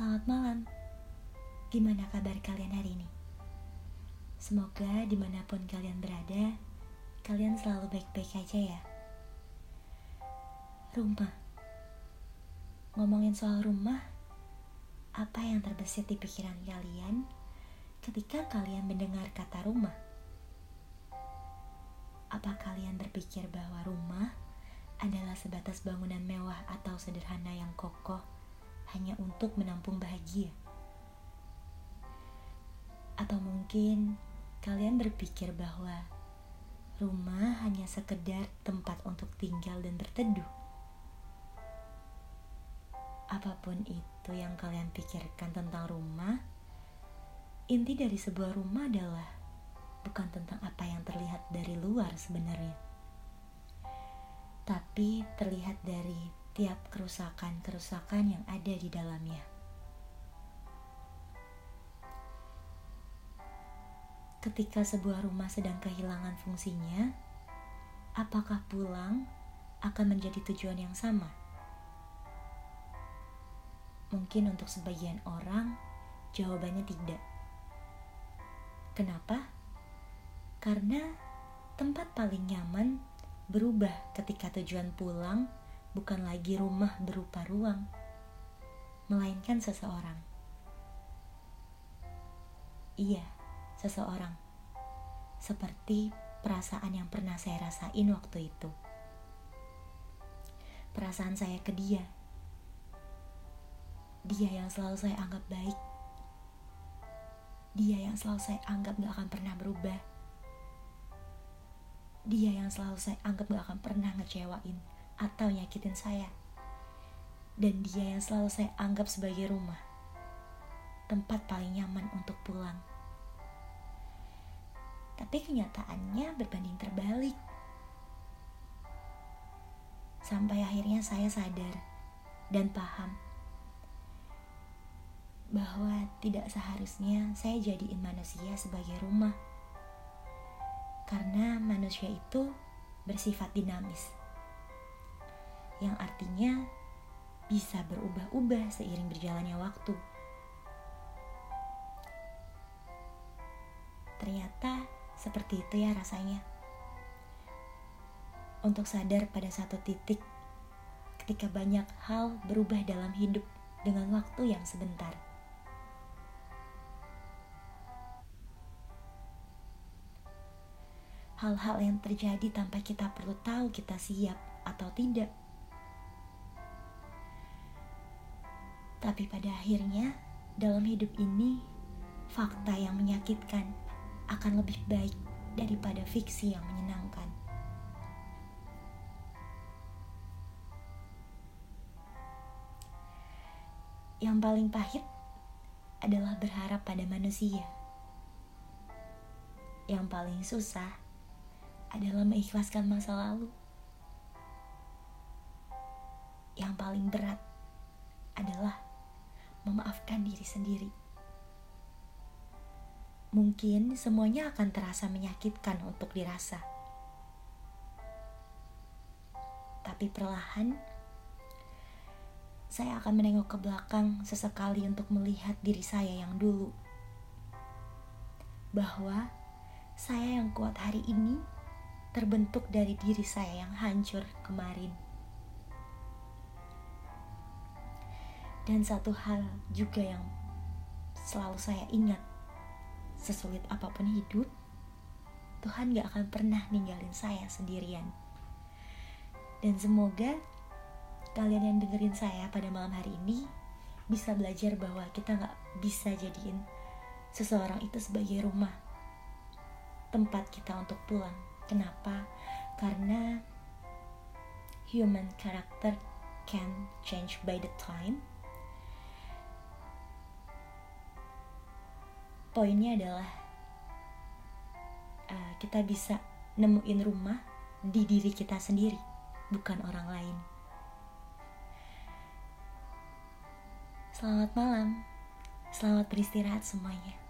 Selamat malam. Gimana kabar kalian hari ini? Semoga di mana pun kalian berada, kalian selalu baik-baik aja ya. Rumah. Ngomongin soal rumah, apa yang terbesit di pikiran kalian ketika kalian mendengar kata rumah? Apa kalian berpikir bahwa rumah adalah sebatas bangunan mewah atau sederhana yang kokoh hanya untuk menampung bahagia? Atau mungkin kalian berpikir bahwa rumah hanya sekedar tempat untuk tinggal dan berteduh? Apa pun itu yang kalian pikirkan tentang rumah, inti dari sebuah rumah adalah bukan tentang apa yang terlihat dari luar sebenarnya, tapi terlihat dari tiap kerusakan-kerusakan yang ada di dalamnya. Ketika sebuah rumah sedang kehilangan fungsinya, apakah pulang akan menjadi tujuan yang sama? Mungkin untuk sebagian orang, jawabannya tidak. Kenapa? Karena tempat paling nyaman berubah ketika tujuan pulang bukan lagi rumah berupa ruang, melainkan seseorang. Iya, seseorang. Seperti perasaan yang pernah saya rasain waktu itu. Perasaan saya ke dia dia yang selalu saya anggap baik. Dia yang selalu saya anggap gak akan pernah berubah. Dia yang selalu saya anggap gak akan pernah ngecewain atau nyakitin saya. Dan dia yang selalu saya anggap sebagai rumah. Tempat paling nyaman untuk pulang. Tapi kenyataannya berbanding terbalik. Sampai akhirnya saya sadar dan paham bahwa tidak seharusnya saya jadiin manusia sebagai rumah. Karena manusia itu bersifat dinamis. Yang artinya bisa berubah-ubah seiring berjalannya waktu. Ternyata seperti itu ya rasanya. Untuk sadar pada satu titik ketika banyak hal berubah dalam hidup dengan waktu yang sebentar. hal-hal yang terjadi tanpa kita perlu tahu kita siap atau tidak. Tapi pada akhirnya, dalam hidup ini, fakta yang menyakitkan akan lebih baik daripada fiksi yang menyenangkan. Yang paling pahit adalah berharap pada manusia. Yang paling susah adalah mengikhlaskan masa lalu. Yang paling berat adalah memaafkan diri sendiri. Mungkin semuanya akan terasa menyakitkan untuk dirasa. Tapi perlahan, saya akan menengok ke belakang sesekali untuk melihat diri saya yang dulu. Bahwa saya yang kuat hari ini terbentuk dari diri saya yang hancur kemarin. Dan satu hal juga yang selalu saya ingat, sesulit apa pun hidup, Tuhan gak akan pernah ninggalin saya sendirian. Dan semoga kalian yang dengerin saya pada malam hari ini bisa belajar bahwa kita gak bisa jadiin seseorang itu sebagai rumah tempat kita untuk pulang Kenapa? Karena human character can change by the time. Poinnya adalah uh, kita bisa nemuin rumah di diri kita sendiri, bukan orang lain. Selamat malam, selamat beristirahat semuanya.